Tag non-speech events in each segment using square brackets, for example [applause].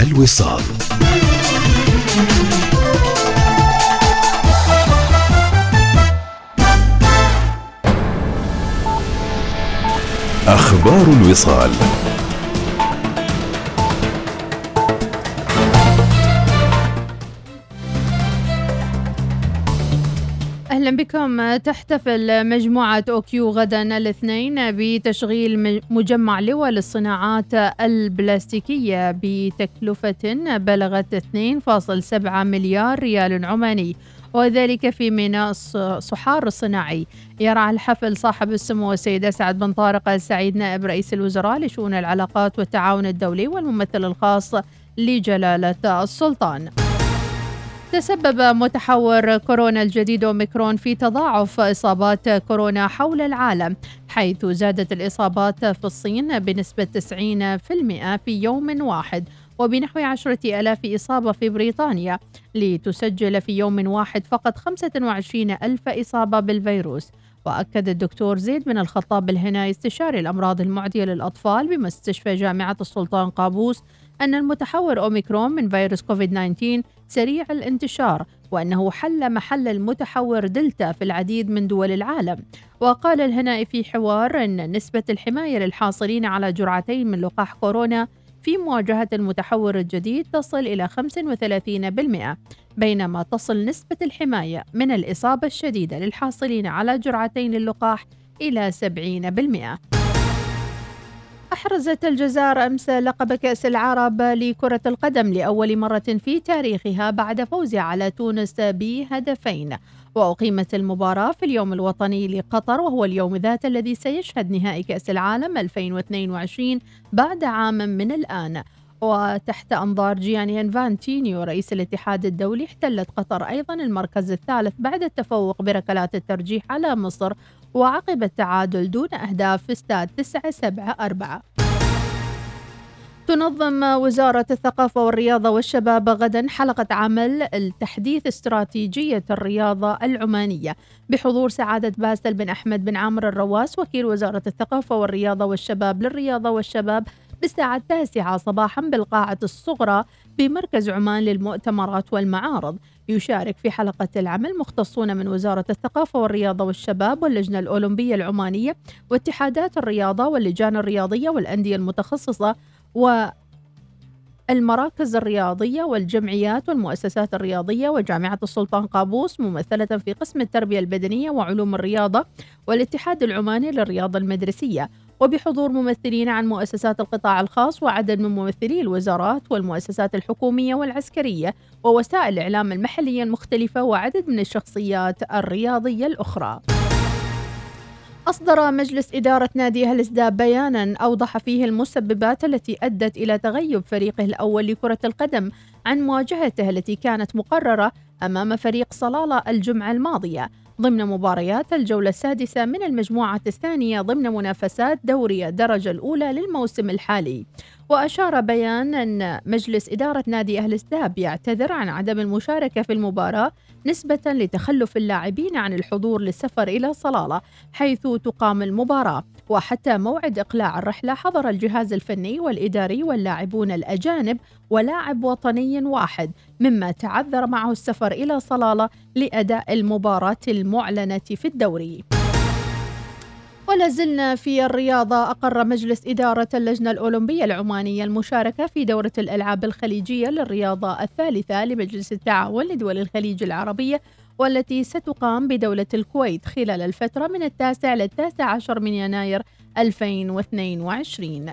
الوصال. أخبار الوصال. بكم. تحتفل مجموعة أوكيو غدا الاثنين بتشغيل مجمع لواء للصناعات البلاستيكية بتكلفة بلغت 2.7 مليار ريال عماني وذلك في ميناء صحار الصناعي. يرعى الحفل صاحب السمو السيد أسعد بن طارق السعيد نائب رئيس الوزراء لشؤون العلاقات والتعاون الدولي والممثل الخاص لجلالة السلطان. تسبب متحور كورونا الجديد أوميكرون في تضاعف إصابات كورونا حول العالم حيث زادت الإصابات في الصين بنسبة 90% في يوم واحد وبنحو عشرة ألاف إصابة في بريطانيا لتسجل في يوم واحد فقط 25 ألف إصابة بالفيروس. وأكد الدكتور زيد بن الخطاب الهناي استشاري الأمراض المعدية للأطفال بمستشفى جامعة السلطان قابوس أن المتحور أوميكرون من فيروس كوفيد 19 سريع الانتشار وأنه حل محل المتحور دلتا في العديد من دول العالم وقال الهنائي في حوار أن نسبة الحماية للحاصلين على جرعتين من لقاح كورونا في مواجهة المتحور الجديد تصل إلى 35% بينما تصل نسبة الحماية من الإصابة الشديدة للحاصلين على جرعتين للقاح إلى 70%. أحرزت الجزائر أمس لقب كأس العرب لكرة القدم لأول مرة في تاريخها بعد فوزها على تونس بهدفين. وأقيمت المباراة في اليوم الوطني لقطر وهو اليوم ذات الذي سيشهد نهائي كأس العالم 2022 بعد عام من الآن. وتحت أنظار جياني انفانتينيو رئيس الاتحاد الدولي احتلت قطر أيضا المركز الثالث بعد التفوق بركلات الترجيح على مصر وعقب التعادل دون أهداف في استاد 9 7 4 تنظم وزارة الثقافة والرياضة والشباب غدا حلقة عمل لتحديث استراتيجية الرياضة العمانية. بحضور سعادة باسل بن أحمد بن عامر الرواس وكيل وزارة الثقافة والرياضة والشباب للرياضة والشباب بالساعة التاسعة صباحا بالقاعة الصغرى بمركز عمان للمؤتمرات والمعارض. يشارك في حلقة العمل مختصون من وزارة الثقافة والرياضة والشباب واللجنة الأولمبية العمانية واتحادات الرياضة واللجان الرياضية والأندية المتخصصة و المراكز الرياضية والجمعيات والمؤسسات الرياضية وجامعة السلطان قابوس ممثلة في قسم التربية البدنية وعلوم الرياضة والاتحاد العماني للرياضة المدرسية. وبحضور ممثلين عن مؤسسات القطاع الخاص وعدد من ممثلي الوزارات والمؤسسات الحكومية والعسكرية ووسائل الإعلام المحلية المختلفة وعدد من الشخصيات الرياضية الأخرى. أصدر مجلس إدارة نادي أهل الإسداب بيانا أوضح فيه المسببات التي أدت إلى تغيب فريقه الأول لكرة القدم عن مواجهته التي كانت مقررة أمام فريق صلالة الجمعة الماضية ضمن مباريات الجولة السادسة من المجموعة الثانية ضمن منافسات دوري الدرجة الأولى للموسم الحالي. وأشار بيان أن مجلس إدارة نادي أهل السداب يعتذر عن عدم المشاركة في المباراة نسبة لتخلف اللاعبين عن الحضور للسفر إلى صلالة حيث تقام المباراة وحتى موعد إقلاع الرحلة حضر الجهاز الفني والإداري واللاعبون الأجانب ولاعب وطني واحد مما تعذر معه السفر إلى صلالة لأداء المباراة المعلنة في الدوري. ولا زلنا في الرياضة أقر مجلس إدارة اللجنة الأولمبية العمانية المشاركة في دورة الألعاب الخليجية للرياضة الثالثة لمجلس التعاون لدول الخليج العربية والتي ستقام بدولة الكويت خلال الفترة من التاسع للتاسع عشر من يناير 2022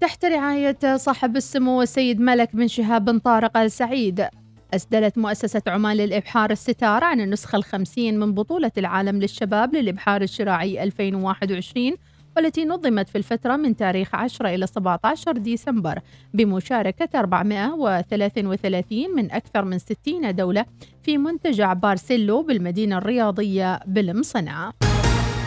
تحت رعاية صاحب السمو السيد ملك بن شهاب بن طارق السعيد أسدلت مؤسسة عمان للإبحار الستار عن النسخة الخمسين من بطولة العالم للشباب للإبحار الشراعي 2021 والتي نظمت في الفترة من تاريخ 10 إلى 17 ديسمبر بمشاركة 433 من أكثر من 60 دولة في منتجع بارسيلو بالمدينة الرياضية بالمصنعة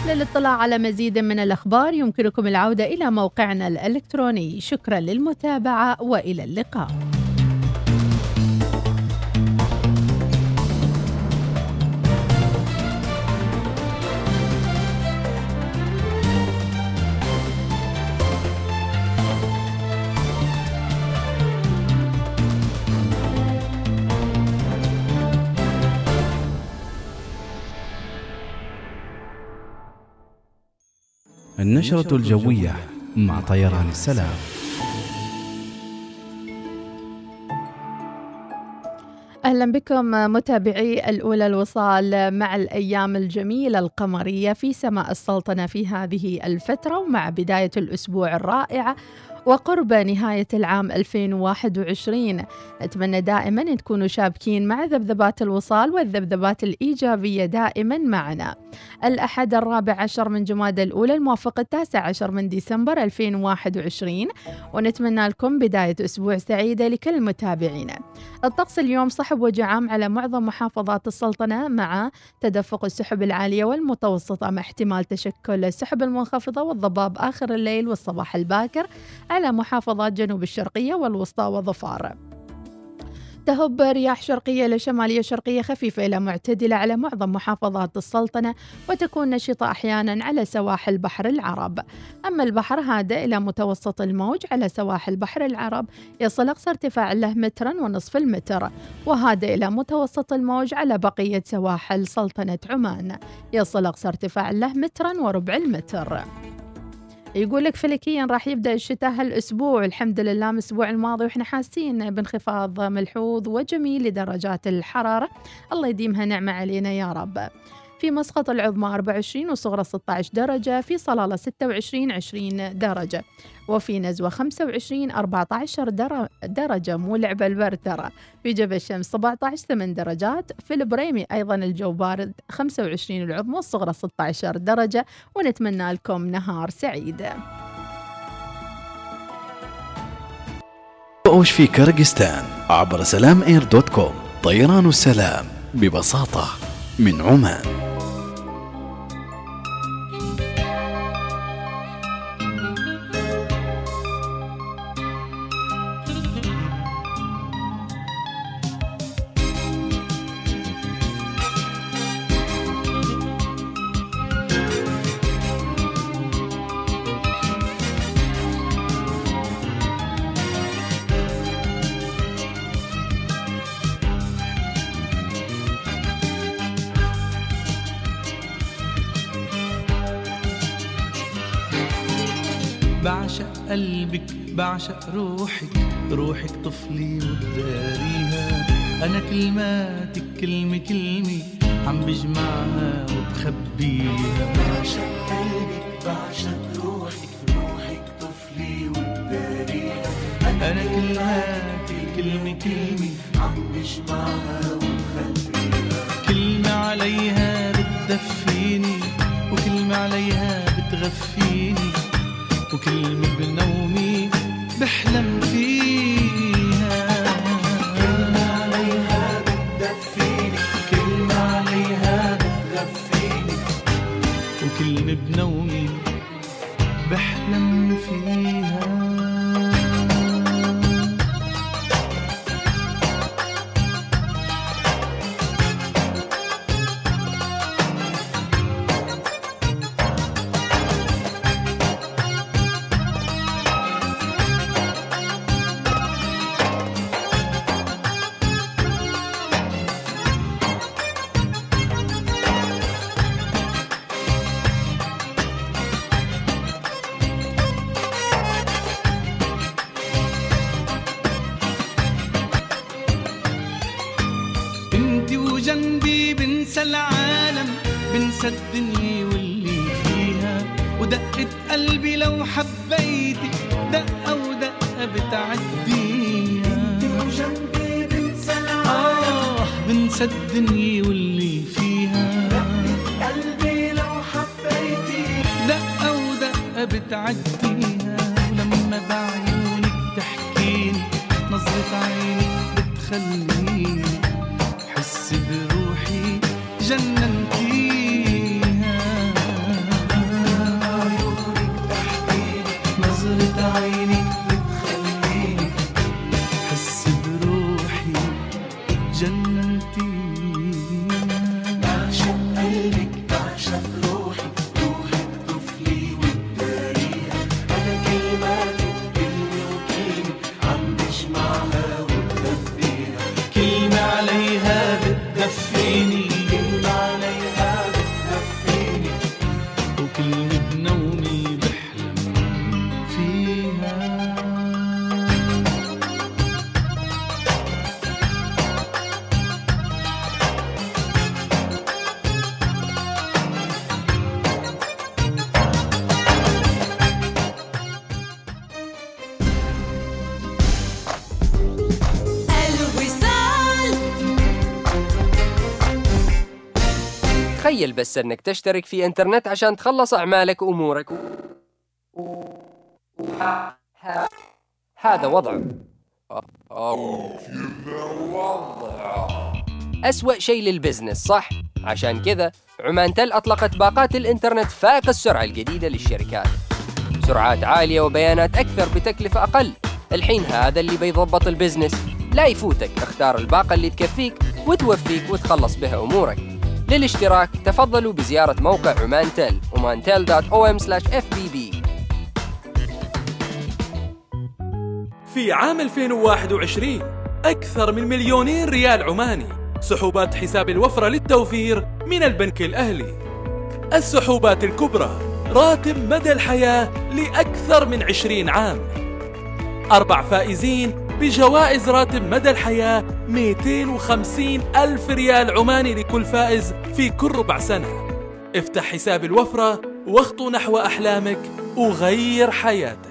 للاطلاع على مزيد من الأخبار يمكنكم العودة إلى موقعنا الإلكتروني. شكرا للمتابعة وإلى اللقاء. النشرة الجوية مع طيران السلام. أهلا بكم متابعي الأولى الوصال مع الأيام الجميلة القمرية في سماء السلطنة في هذه الفترة ومع بداية الأسبوع الرائعة وقرب نهاية العام 2021 نتمنى دائما أن تكونوا شابكين مع ذبذبات الوصال والذبذبات الإيجابية دائما معنا. الأحد الرابع عشر من جماد الأولى الموافق التاسع عشر من ديسمبر 2021 ونتمنى لكم بداية أسبوع سعيدة لكل متابعينا الطقس اليوم صحب وجعام على معظم محافظات السلطنة مع تدفق السحب العالية والمتوسطة مع احتمال تشكل السحب المنخفضة والضباب آخر الليل والصباح الباكر. على محافظات جنوب الشرقية والوسطى وظفار تهب رياح شرقية إلى شمالية شرقية خفيفة إلى معتدلة على معظم محافظات السلطنة وتكون نشطة أحيانا على سواحل بحر العرب. أما البحر هادئ إلى متوسط الموج على سواحل بحر العرب يصل أقصى ارتفاع له مترا ونصف المتر. وهادئ إلى متوسط الموج على بقية سواحل سلطنة عمان يصل أقصى ارتفاع له مترا وربع المتر. يقول لك فلكيا راح يبدأ الشتاء هالأسبوع. الحمد لله من الأسبوع الماضي وإحنا حاسين بانخفاض ملحوظ وجميل لدرجات الحرارة. الله يديمها نعمة علينا يا رب. في مسقط العظمى 24 وصغرى 16 درجة في صلالة 26 20 درجة. وفي نزوة 25 14 درجة مو البرد ترى في جبل الشمس 17 8 درجات في البريمي أيضا الجو بارد 25 العظمى والصغرى 16 درجة. ونتمنى لكم نهار سعيد. أوش في كرغستان؟ عبر سلام إير دوت كوم. طيران السلام ببساطة من عمان. بعشق روحك روحك طفلي وبداريها أنا كلماتك كلمة كلمة عم بجمعها وبخبيها. بعشق قلبك بعشق روحك روحك طفلي وبداريها أنا كلماتك كلمة كلمة عم بجمعها وبخبيها. كلمة عليها بتدفيني وكلمة عليها وكلمة بعديها ولما بعيونك تحكيني نظرة عيني بتخليني تخيل بس إنك تشترك في إنترنت عشان تخلص أعمالك وأمورك. و... ه- هذا وضع. أسوأ شيء لل business صح؟ عشان كذا عمان تل أطلقت باقات الإنترنت فائق السرعة الجديدة للشركات. سرعات عالية وبيانات أكثر بتكلفة أقل. الحين هذا اللي بيضبط ال business. لا يفوتك اختار الباقة اللي تكفيك وتوفيك وتخلص بها أمورك. للاشتراك تفضلوا بزيارة موقع عمان تل omantel.om/fbb في عام 2021 أكثر من مليونين ريال عماني. سحوبات حساب الوفرة للتوفير من البنك الأهلي. السحوبات الكبرى راتب مدى الحياة لأكثر من 20 عام. أربع فائزين بجوائز راتب مدى الحياة 250 ألف ريال عماني لكل فائز في كل ربع سنة. افتح حساب الوفرة واخطو نحو أحلامك وغير حياتك.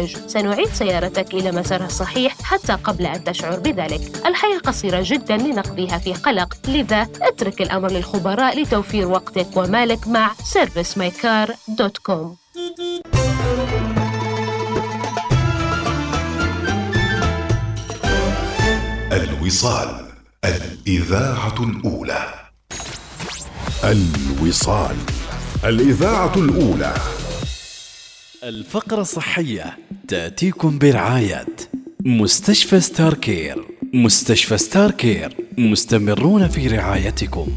سنعيد سيارتك إلى مسارها الصحيح حتى قبل أن تشعر بذلك. الحياة قصيرة جدا لنقضيها في قلق. لذا اترك الأمر للخبراء لتوفير وقتك ومالك مع servicemycar.com الوصال الإذاعة الأولى. الوصال الإذاعة الأولى. الفقرة الصحية تأتيكم برعاية مستشفى ستار كير. مستشفى ستار كير. مستمرون في رعايتكم.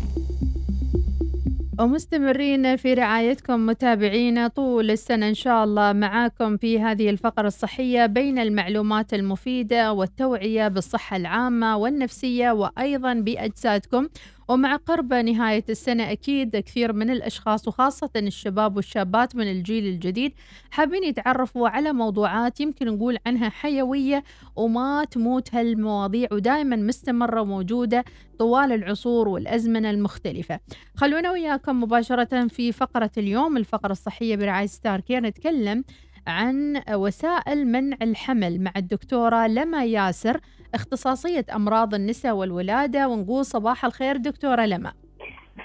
ومستمرين في رعايتكم متابعينا طول السنة إن شاء الله معاكم في هذه الفقرة الصحية بين المعلومات المفيدة والتوعية بالصحة العامة والنفسية وأيضا بأجسادكم. ومع قرب نهاية السنة أكيد كثير من الأشخاص وخاصة الشباب والشابات من الجيل الجديد حابين يتعرفوا على موضوعات يمكن نقول عنها حيوية وما تموت هالمواضيع ودائما مستمرة وموجودة طوال العصور والأزمنة المختلفة. خلونا وياكم مباشرة في فقرة اليوم الفقرة الصحية برعاية ستار كير نتكلم عن وسائل منع الحمل مع الدكتورة لما ياسر اختصاصية أمراض النساء والولادة ونقول صباح الخير دكتورة لما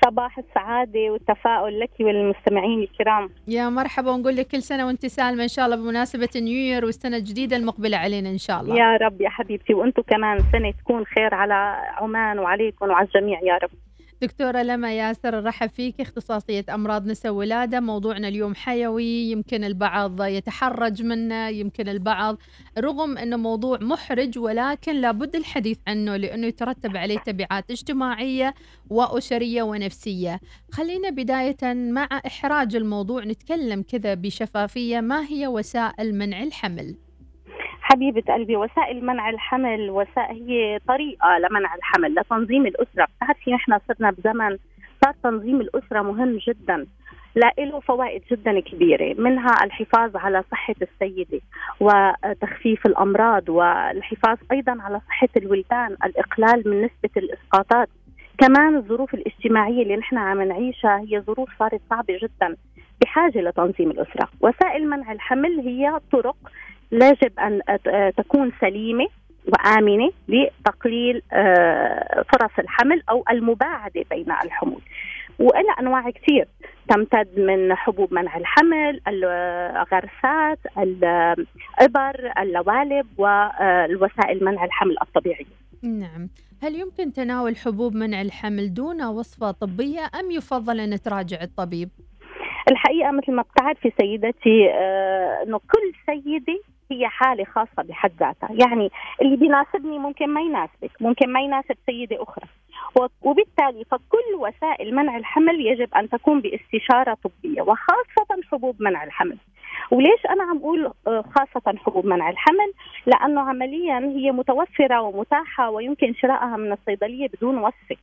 صباح السعادة والتفاؤل لك وللمستمعين الكرام. يا مرحبا ونقول لك كل سنة وأنت سالمة إن شاء الله بمناسبة نيو والسنة الجديدة المقبلة علينا إن شاء الله. يا رب يا حبيبتي وأنتم كمان سنة تكون خير على عمان وعليكم وعلى الجميع يا رب. دكتورة لما ياسر رحب فيك. اختصاصية أمراض نساء ولادة. موضوعنا اليوم حيوي. يمكن البعض يتحرج منه يمكن البعض رغم أنه موضوع محرج ولكن لابد الحديث عنه لأنه يترتب عليه تبعات اجتماعية وأسرية ونفسية. خلينا بداية مع إحراج الموضوع. نتكلم كذا بشفافية. ما هي وسائل منع الحمل؟ حبيبة قلبي وسائل منع الحمل وسائل هي طريقة لمنع الحمل لتنظيم الأسرة. بتعرفي نحن صرنا بزمن صار تنظيم الأسرة مهم جدا له فوائد جدا كبيرة منها الحفاظ على صحة السيدة وتخفيف الأمراض والحفاظ أيضا على صحة الولدان الإقلال من نسبة الإسقاطات. كمان الظروف الاجتماعية اللي نحن عم نعيشها هي ظروف صارت صعبة جدا بحاجة لتنظيم الأسرة. وسائل منع الحمل هي طرق يجب أن تكون سليمة وآمنة لتقليل فرص الحمل أو المباعدة بين الحمول. وإلى أنواع كثير. تمتد من حبوب منع الحمل الغرسات الإبر اللوالب والوسائل منع الحمل الطبيعية. نعم. هل يمكن تناول حبوب منع الحمل دون وصفة طبية أم يفضل أن تراجع الطبيب؟ الحقيقة مثل ما بتعرفي سيدتي آه أنه كل سيدة هي حالة خاصة بحد ذاتها. يعني اللي بيناسبني ممكن ما يناسبك ممكن ما يناسب سيدة أخرى. وبالتالي فكل وسائل منع الحمل يجب أن تكون باستشارة طبية وخاصة حبوب منع الحمل. وليش أنا عم أقول خاصة حبوب منع الحمل؟ لأنه عمليا هي متوفرة ومتاحة ويمكن شرائها من الصيدلية بدون وصفة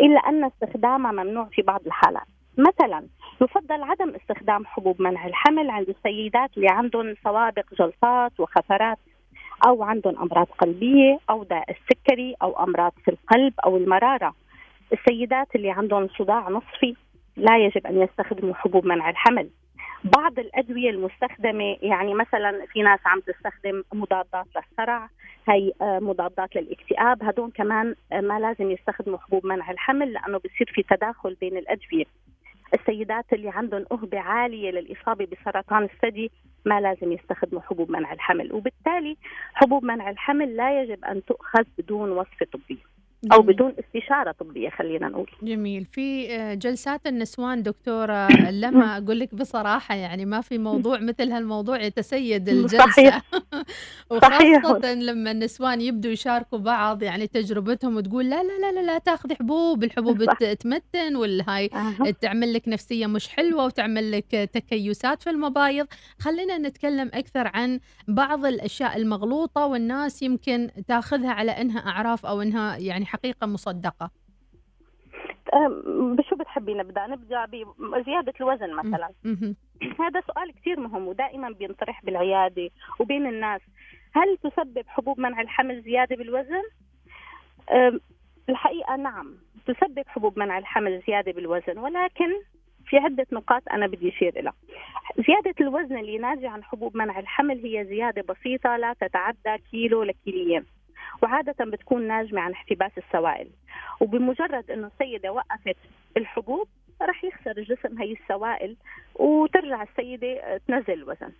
إلا أن استخدامها ممنوع في بعض الحالات. مثلا يفضل عدم استخدام حبوب منع الحمل عند السيدات اللي عندهم سوابق جلطات وخفرات أو عندهم أمراض قلبية أو داء السكري أو أمراض في القلب أو المرارة. السيدات اللي عندهم صداع نصفي لا يجب أن يستخدموا حبوب منع الحمل. بعض الأدوية المستخدمة يعني مثلا في ناس عم تستخدم مضادات للصرع هي آه، مضادات للاكتئاب هدول كمان آه، ما لازم يستخدموا حبوب منع الحمل لأنه بصير في تداخل بين الأدوية. السيدات اللي عندهم أهبة عالية للإصابة بسرطان الثدي ما لازم يستخدموا حبوب منع الحمل. وبالتالي حبوب منع الحمل لا يجب أن تؤخذ بدون وصفة طبية أو. بدون استشارة طبية خلينا نقول جميل في آه، جلسات النسوان دكتورة [coughs] لما أقول لك بصراحة يعني ما في موضوع مثل هالموضوع يتسيد الجلسة صحيح. [laughs] صحيح. وخاصة لما النسوان يبدوا يشاركوا بعض يعني تجربتهم وتقول لا لا لا لا, لا تاخذي حبوب الحبوب صح. تمتن والهاي أها. تعمل لك نفسية مش حلوة وتعمل لك تكيسات في المبايض خلينا نتكلم أكثر عن بعض الأشياء المغلوطة والناس يمكن تاخذها على أنها أعراف أو أنها يعني حقيقة مصدقة أم، بشو بتحبي نبدأ؟ نبدأ بزيادة الوزن مثلا. هذا سؤال كثير مهم ودائما بينطرح بالعيادة وبين الناس هل تسبب حبوب منع الحمل زيادة بالوزن؟ الحقيقة نعم تسبب حبوب منع الحمل زيادة بالوزن ولكن في عدة نقاط أنا بدي أشير إلى زيادة الوزن اللي ناتجة عن حبوب منع الحمل هي زيادة بسيطة لا تتعدى كيلو لكيليين وعادة بتكون ناجمة عن احتباس السوائل. وبمجرد أنه السيدة وقفت الحبوب رح يخسر الجسم هي السوائل وترجع السيدة تنزل الوزن.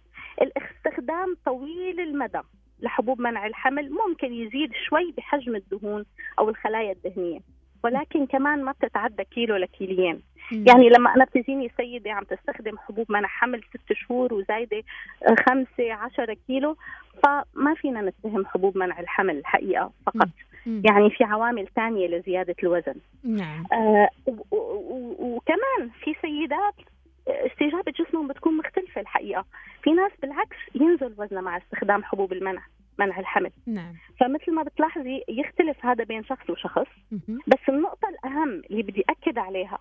الاستخدام طويل المدى لحبوب منع الحمل ممكن يزيد شوي بحجم الدهون أو الخلايا الدهنية. ولكن كمان ما بتتعدى كيلو لكيليين يعني لما أنا بتجيني سيدة عم تستخدم حبوب منع حمل ست شهور وزايدة آه، خمسة عشرة كيلو فما فينا نتهم حبوب منع الحمل الحقيقة فقط. يعني في عوامل ثانية لزيادة الوزن. نعم. آه وكمان في سيدات استجابة جسمهم بتكون مختلفة الحقيقة. في ناس بالعكس ينزل وزنها مع استخدام حبوب المنع. منع الحمل. نعم. فمثل ما بتلاحظي يختلف هذا بين شخص وشخص. بس النقطة الأهم اللي بدي أكد عليها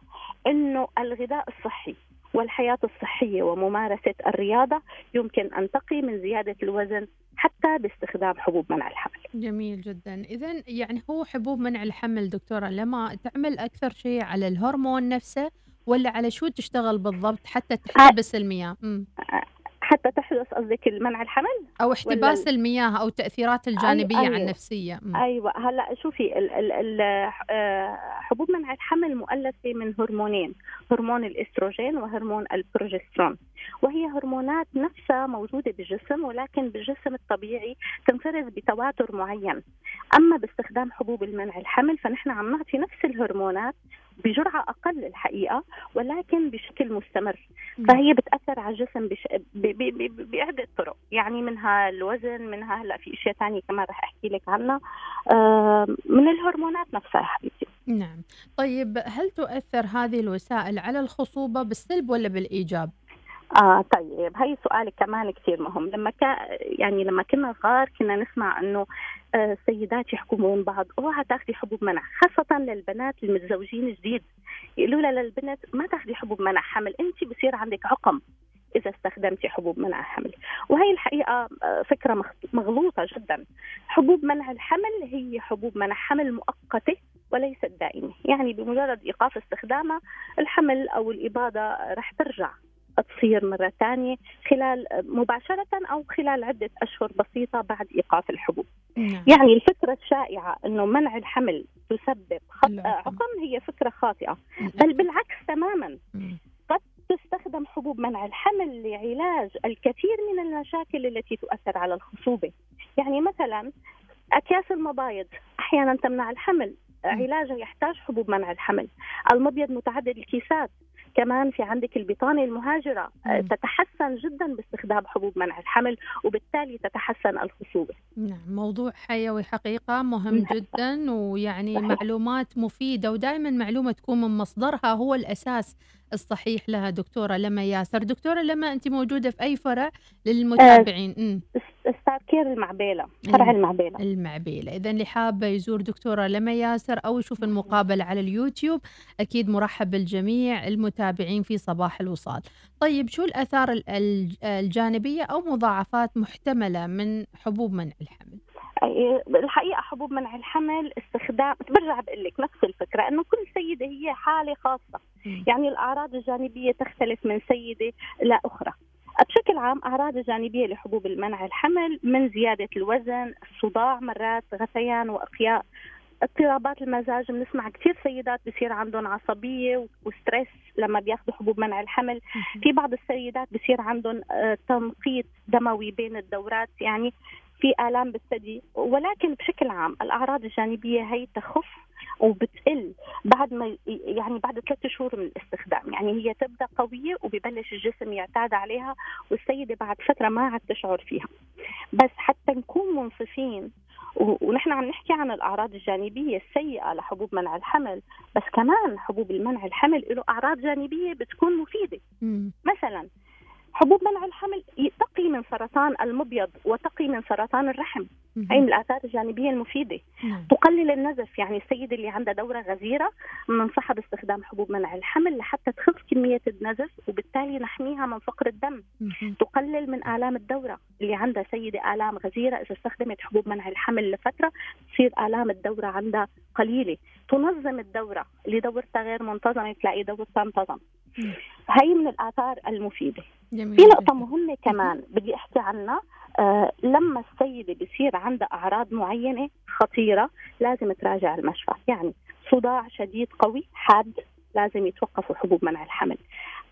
إنه الغذاء الصحي والحياة الصحية وممارسة الرياضة يمكن أن تقي من زيادة الوزن حتى باستخدام حبوب منع الحمل. جميل جدا. إذا يعني هو حبوب منع الحمل دكتورة لما تعمل أكثر شيء على الهرمون نفسه ولا على شو تشتغل بالضبط حتى تحبس المياه. حتى تحدث قصدك منع الحمل؟ أو احتباس المياه أو التأثيرات الجانبية أيوة. على النفسية. مم. أيوه. هلأ شوفي ال ال ال آه، حبوب منع الحمل مؤلفة من هرمونين هرمون الإستروجين وهرمون البروجسترون. وهي هرمونات نفسها موجودة بالجسم ولكن بالجسم الطبيعي تنفرز بتواتر معين. أما باستخدام حبوب المنع الحمل فنحن عم نعطي نفس الهرمونات بجرعة أقل الحقيقة ولكن بشكل مستمر. فهي بتأثر على الجسم بش... ب... ب... ب... بعده طرق يعني منها الوزن منها هلأ في أشياء ثانية كمان رح أحكي لك عنها. آه، من الهرمونات نفسها يا حبيبتي. نعم. طيب هل تؤثر هذه الوسائل على الخصوبة بالسلب ولا بالإيجاب؟ آه طيب هي سؤالك كمان كثير مهم. لما كا يعني لما كنا صغار كنا نسمع إنه آه، السيدات يحكوا من بعض. اوعى تاخذي حبوب منع خاصة للبنات المتزوجين جديد. يقولوا لها للبنت ما تاخذي حبوب منع حمل. أنت بصير عندك عقم إذا استخدمتي حبوب منع حمل. وهي الحقيقة آه، فكرة مغلوطة جدا. حبوب منع الحمل هي حبوب منع حمل مؤقتة وليست دائمة. يعني بمجرد إيقاف استخدامها الحمل أو الاباضه رح ترجع. تصير مرة ثانية خلال مباشرة أو خلال عدة أشهر بسيطة بعد إيقاف الحبوب. نعم. يعني الفكرة الشائعة أنه منع الحمل تسبب خط... عقم هي فكرة خاطئة. بل بالعكس تماما. مم. قد تستخدم حبوب منع الحمل لعلاج الكثير من المشاكل التي تؤثر على الخصوبة. يعني مثلا أكياس المبايض أحيانا تمنع الحمل. علاجها يحتاج حبوب منع الحمل. المبيض متعدد الكيسات. كمان في عندك البطانة المهاجرة آه، مم. تتحسن جدا باستخدام حبوب منع الحمل وبالتالي تتحسن الخصوبة نعم موضوع حيوي حقيقة مهم جدا ويعني صحيح. معلومات مفيدة ودائما معلومة تكون من مصدرها هو الأساس الصحيح لها دكتورة لما ياسر. دكتورة لما أنت موجودة في أي فرع للمتابعين؟ أمم. ستار كير المعبيلة فرع. المعبيلة. المعبيلة. إذا اللي حابة يزور دكتورة لما ياسر أو يشوف المقابلة على اليوتيوب أكيد مرحب بالجميع المتابعين في صباح الوصال. طيب شو الآثار ال- ال- الجانبية أو مضاعفات محتملة من حبوب منع الحمل؟ الحقيقة حبوب منع الحمل استخدام برجع بقول لك نفس الفكرة إنه كل سيدة هي حالة خاصة. مم. يعني الأعراض الجانبية تختلف من سيدة لأخرى. بشكل عام أعراض الجانبية لحبوب المنع الحمل من زيادة الوزن الصداع مرات غثيان وإقياء. اضطرابات المزاج بنسمع كثير سيدات بصير عندهم عصبية وستريس لما بياخذوا حبوب منع الحمل. في بعض السيدات بصير عندهم آه، تنقيط دموي بين الدورات. يعني في آلام بالثدي ولكن بشكل عام الأعراض الجانبية هي تخف وبتقل بعد ما يعني بعد ثلاثة شهور من الاستخدام. يعني هي تبدأ قوية وببلش الجسم يعتاد عليها والسيدة بعد فترة ما عاد تشعر فيها. بس حتى نكون منصفين ونحن عم نحكي عن الأعراض الجانبية السيئة لحبوب منع الحمل بس كمان حبوب المنع الحمل له أعراض جانبية بتكون مفيدة. مثلا حبوب منع الحمل تقي من سرطان المبيض وتقي من سرطان الرحم. هي من الآثار الجانبية المفيدة. نعم. تقلل النزف يعني السيدة اللي عندها دورة غزيرة بننصحها باستخدام حبوب منع الحمل لحتى تخف كمية النزف وبالتالي نحميها من فقر الدم. مم. تقلل من آلام الدورة. اللي عندها سيدة آلام غزيرة إذا استخدمت حبوب منع الحمل لفترة تصير آلام الدورة عندها قليلة. تنظم الدورة اللي دورتها غير منتظمة تلاقي دورتها انتظم مم. هي من الآثار المفيدة. جميل في نقطة. مهمة كمان بدي أحكي عنها. آه لما السيدة بصير عندها أعراض معينة خطيرة لازم تراجع المشفى. يعني صداع شديد قوي حاد لازم يتوقفوا حبوب منع الحمل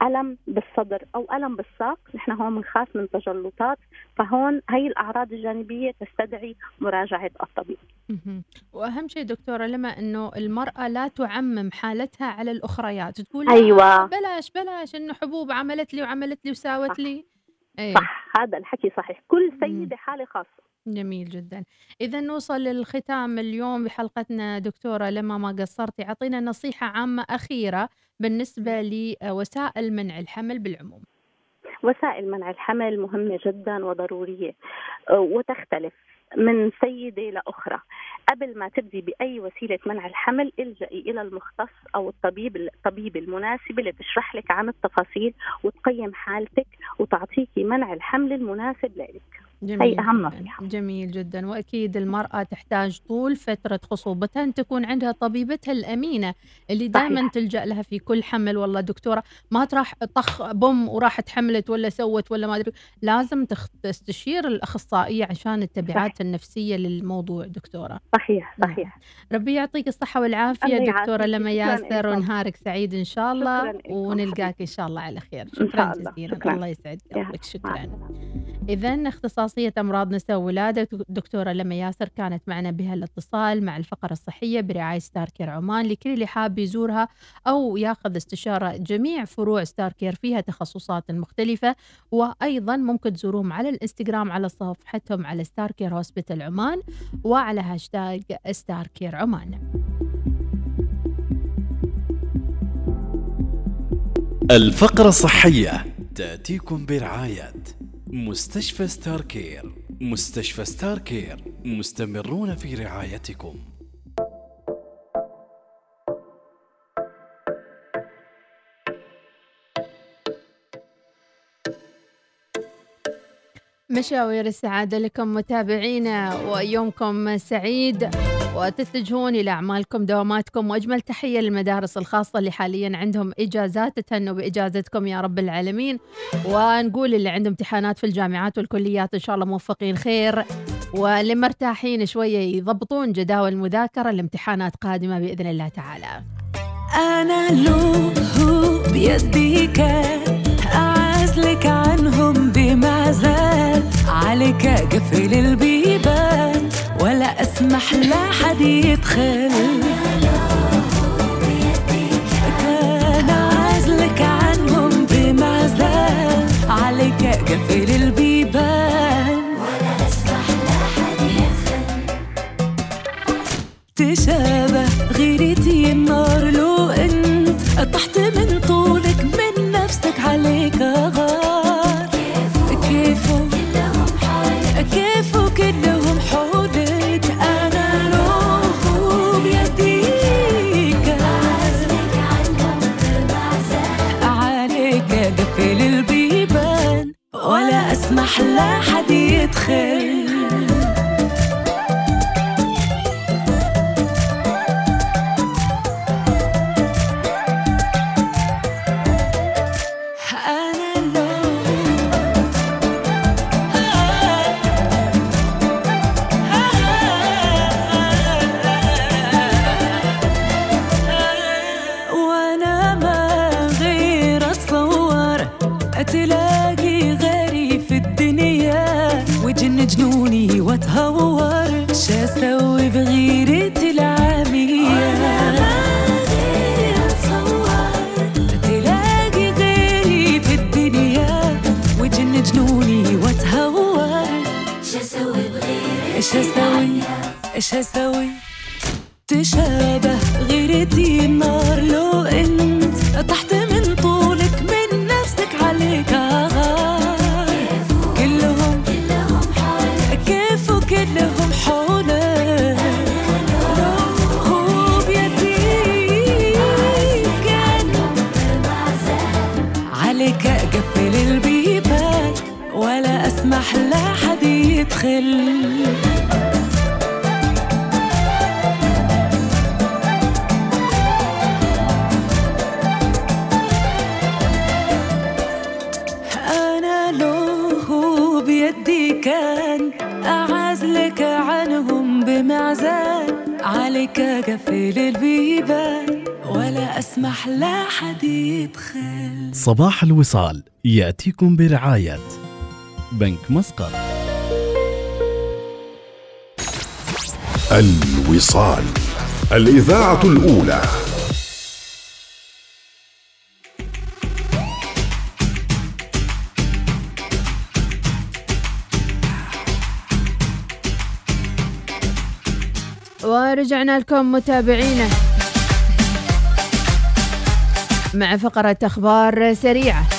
ألم بالصدر أو ألم بالساق نحن هون بنخاف من تجلطات فهون هي الأعراض الجانبية تستدعي مراجعة الطبيب. وأهم شيء دكتورة لما إنه المرأة لا تعمم حالتها على الأخريات تقول أيوة. آه بلاش بلاش إنه حبوب عملت لي وعملت لي وساوت صح. لي إيه صح هذا الحكي صحيح كل. سيدة حالة خاصة جميل جدا. إذا نوصل للختام اليوم بحلقتنا دكتورة لما ما قصرتي أعطينا نصيحة عامة أخيرة بالنسبة لوسائل منع الحمل بالعموم. وسائل منع الحمل مهمة جدا وضرورية أه، وتختلف من سيدة لأخرى قبل ما تبدي بأي وسيلة منع الحمل الجئي إلى المختص أو الطبيب الطبيب المناسبة اللي تشرح لك عن التفاصيل وتقيم حالتك وتعطيكي منع الحمل المناسب لك جميل هي أهم جداً. نصيحة. جميل جدا وأكيد المرأة تحتاج طول فترة خصوبتها أن تكون عندها طبيبتها الأمينة اللي دائما صحيح. تلجأ لها في كل حمل والله دكتورة ما تروح طخ بوم وراحت حملت ولا سوت ولا ما أدري لازم تستشير الأخصائية عشان التبعات النفسية للموضوع دكتورة صحيح صحيح ربي يعطيك الصحة والعافية الله دكتورة يعافيك. لما ياسر. ونهارك سعيد إن شاء الله ونلقاك إن شاء الله على خير إن شكرا الله. جزيلا. الله يسعد يا قلبك مع شكرا. إذا اختصاصية أمراض نساء وولادة دكتورة لما ياسر كانت معنا بها الاتصال مع الفقرة الصحية برعاية ستار كير عمان لكل اللي حاب يزورها أو ياخذ استشارة جميع فروع ستار كير فيها تخصصات مختلفة. وأيضا ممكن تزوروهم على الإنستغرام على صفحتهم على ستار كير hospital عمان وعلى هاشتاج ستار كير عمان. الفقرة الصحية تأتيكم برعاية. مستشفى ستار كير مستشفى ستار كير مستمرون في رعايتكم. مشاوير السعادة لكم متابعينا ويومكم سعيد. وتتجهون إلى أعمالكم دواماتكم وأجمل تحية للمدارس الخاصة اللي حاليا عندهم إجازات تهنوا بإجازتكم يا رب العالمين. ونقول اللي عندهم امتحانات في الجامعات والكليات إن شاء الله موفقين خير. واللي مرتاحين شوية يضبطون جداول المذاكرة الامتحانات قادمة بإذن الله تعالى. أنا له بيدي كان أعزلك عنهم بمعزل. عليك قفل البيبان ولا أسمح لحد يدخل. كان أعزلك عنهم بمعزل عليك قفل البيبان. تشابه غيرتي النار لو أنت طحت من لا حد يدخل. بغيرتي العامية تلاقي غيري في الدنيا جنوني إيش أسوي؟ إيش أسوي؟ تشابه غيرتي النار. يدخل أنا لو بيدي كان أعزلك عنهم بمعزل عليك أقفل البيبان ولا أسمح لحد يدخل. صباح الوصال يأتيكم برعاية بنك مسقط. الوصال. الإذاعة الأولى. ورجعنا لكم متابعينا مع فقرة أخبار سريعة.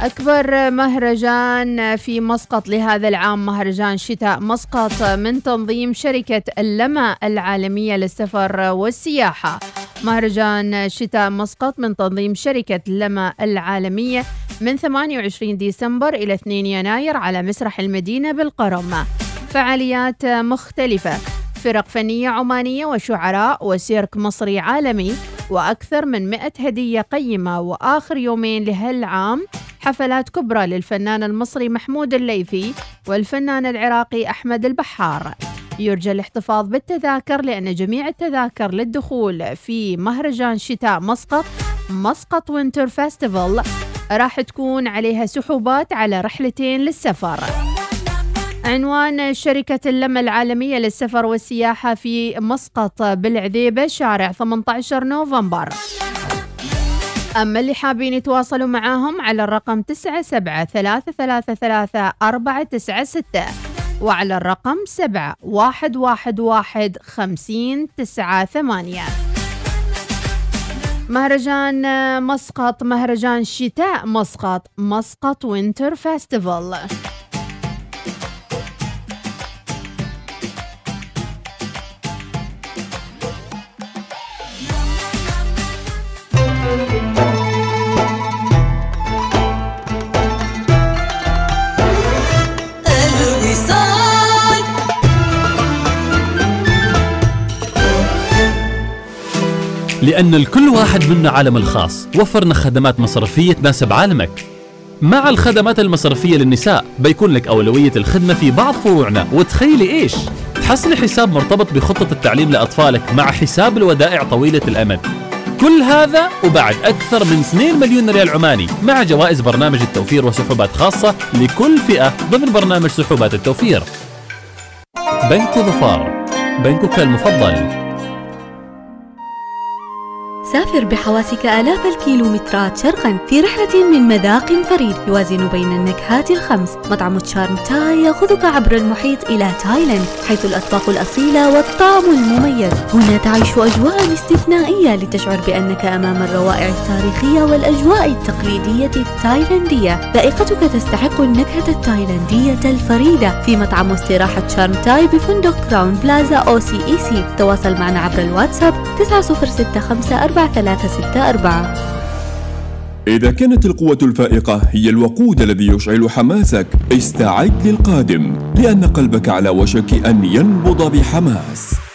أكبر مهرجان في مسقط لهذا العام مهرجان شتاء مسقط من تنظيم شركة اللمى العالمية للسفر والسياحة. مهرجان شتاء مسقط من تنظيم شركة لمى العالمية من 28 ديسمبر إلى 2 يناير على مسرح المدينة بالقرم. فعاليات مختلفة فرق فنية عمانية وشعراء وسيرك مصري عالمي وأكثر من 100 هدية قيمة وآخر يومين لهالعام حفلات كبرى للفنان المصري محمود الليثي والفنان العراقي أحمد البحار. يرجى الاحتفاظ بالتذاكر لأن جميع التذاكر للدخول في مهرجان شتاء مسقط مسقط وينتر فestival راح تكون عليها سحوبات على رحلتين للسفر. عنوان شركة اللمة العالمية للسفر والسياحة في مسقط بالعذيبة شارع 18 نوفمبر. أما اللي حابين يتواصلوا معاهم على الرقم 97 وعلى الرقم 7 111 50 98 مهرجان مسقط مهرجان شتاء مسقط مسقط وينتر فestival لأن لكل واحد منا عالم الخاص. وفرنا خدمات مصرفية تناسب عالمك. مع الخدمات المصرفية للنساء بيكون لك أولوية الخدمة في بعض فروعنا. وتخيلي إيش؟ تحصلي حساب مرتبط بخطة التعليم لأطفالك مع حساب الودائع طويلة الأمد. كل هذا وبعد أكثر من 2 مليون ريال عماني مع جوائز برنامج التوفير وسحوبات خاصة لكل فئة ضمن برنامج سحوبات التوفير. بنك ظفار. بنكك المفضل. سافر بحواسك آلاف الكيلومترات شرقا في رحلة من مذاق فريد يوازن بين النكهات الخمس. مطعم Charm Thai يأخذك عبر المحيط إلى تايلاند حيث الأطباق الأصيلة والطعم المميز. هنا تعيش أجواء استثنائية لتشعر بأنك أمام الروائع التاريخية والأجواء التقليدية التايلاندية. ذائقتك تستحق النكهة التايلاندية الفريدة. في مطعم واستراحة Charm Thai بفندق Crowne Plaza OCEC. تواصل معنا عبر الواتساب 9065 4364 إذا كانت القوة الفائقة هي الوقود الذي يشعل حماسك استعد للقادم لأن قلبك على وشك أن ينبض بحماس.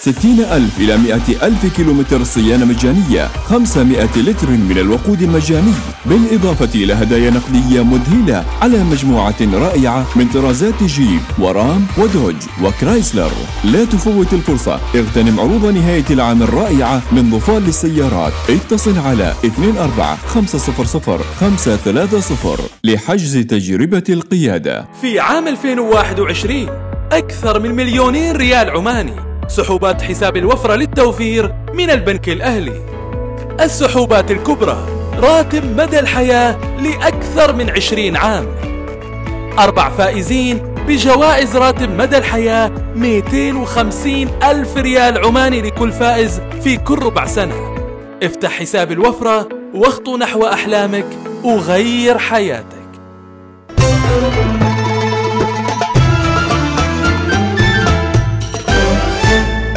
60 ألف إلى 100 ألف كيلومتر صيانة مجانية 500 لتر من الوقود المجاني. بالإضافة إلى هدايا نقدية مذهلة على مجموعة رائعة من طرازات جيب ورام ودوج وكرايسلر. لا تفوت الفرصة. اغتنم عروض نهاية العام الرائعة من ظفار للسيارات. اتصل على 24 500 لحجز تجربة القيادة. في عام 2021 أكثر من مليونين ريال عماني. سحوبات حساب الوفرة للتوفير من البنك الأهلي. السحوبات الكبرى راتب مدى الحياة لأكثر من 20 عام. أربع فائزين بجوائز راتب مدى الحياة 250 ألف ريال عماني لكل فائز في كل ربع سنة. افتح حساب الوفرة واخطو نحو أحلامك وغير حياتك.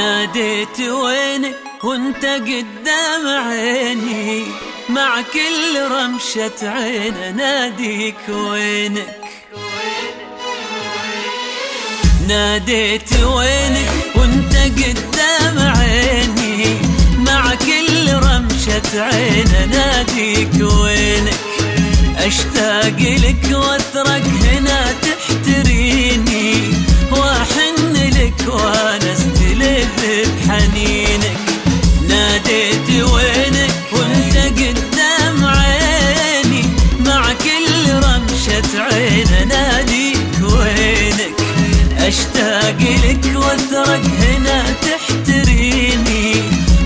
ناديت وينك وانت قدام عيني. مع كل رمشة عين ناديك وينك. ناديت وينك وانت قدام عيني. مع كل رمشة عين ناديك وينك. أشتاق لك واثرك هنا تحتريني. واحن لك وأنا استلذ بحنينك ناديت وينك وانت قدام عيني. مع كل رمشة عين ناديك وينك. أشتاق لك واثرك هنا تحتريني.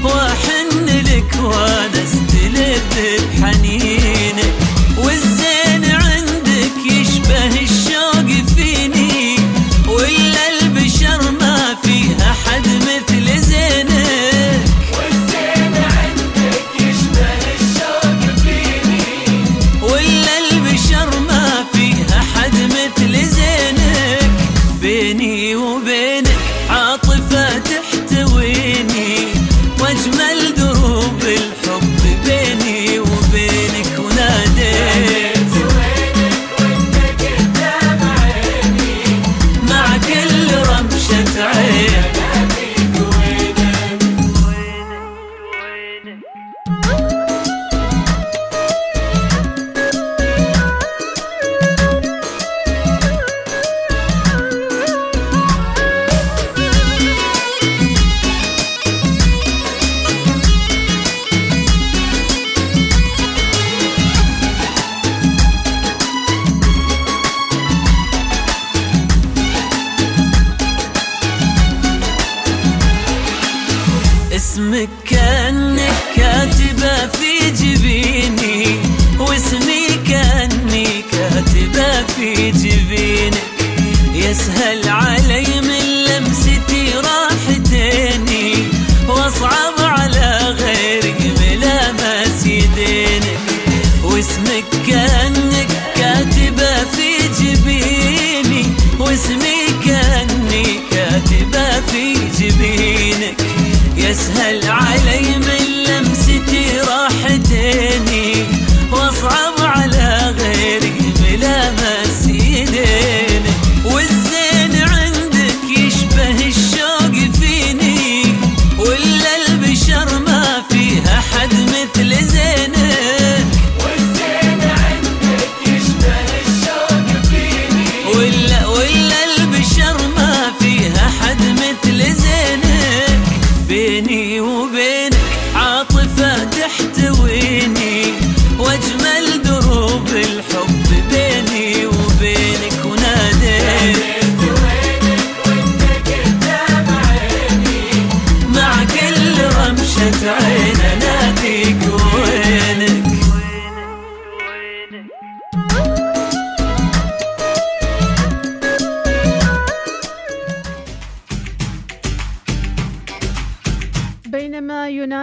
وأحن لك وأنا استلذ بحنينك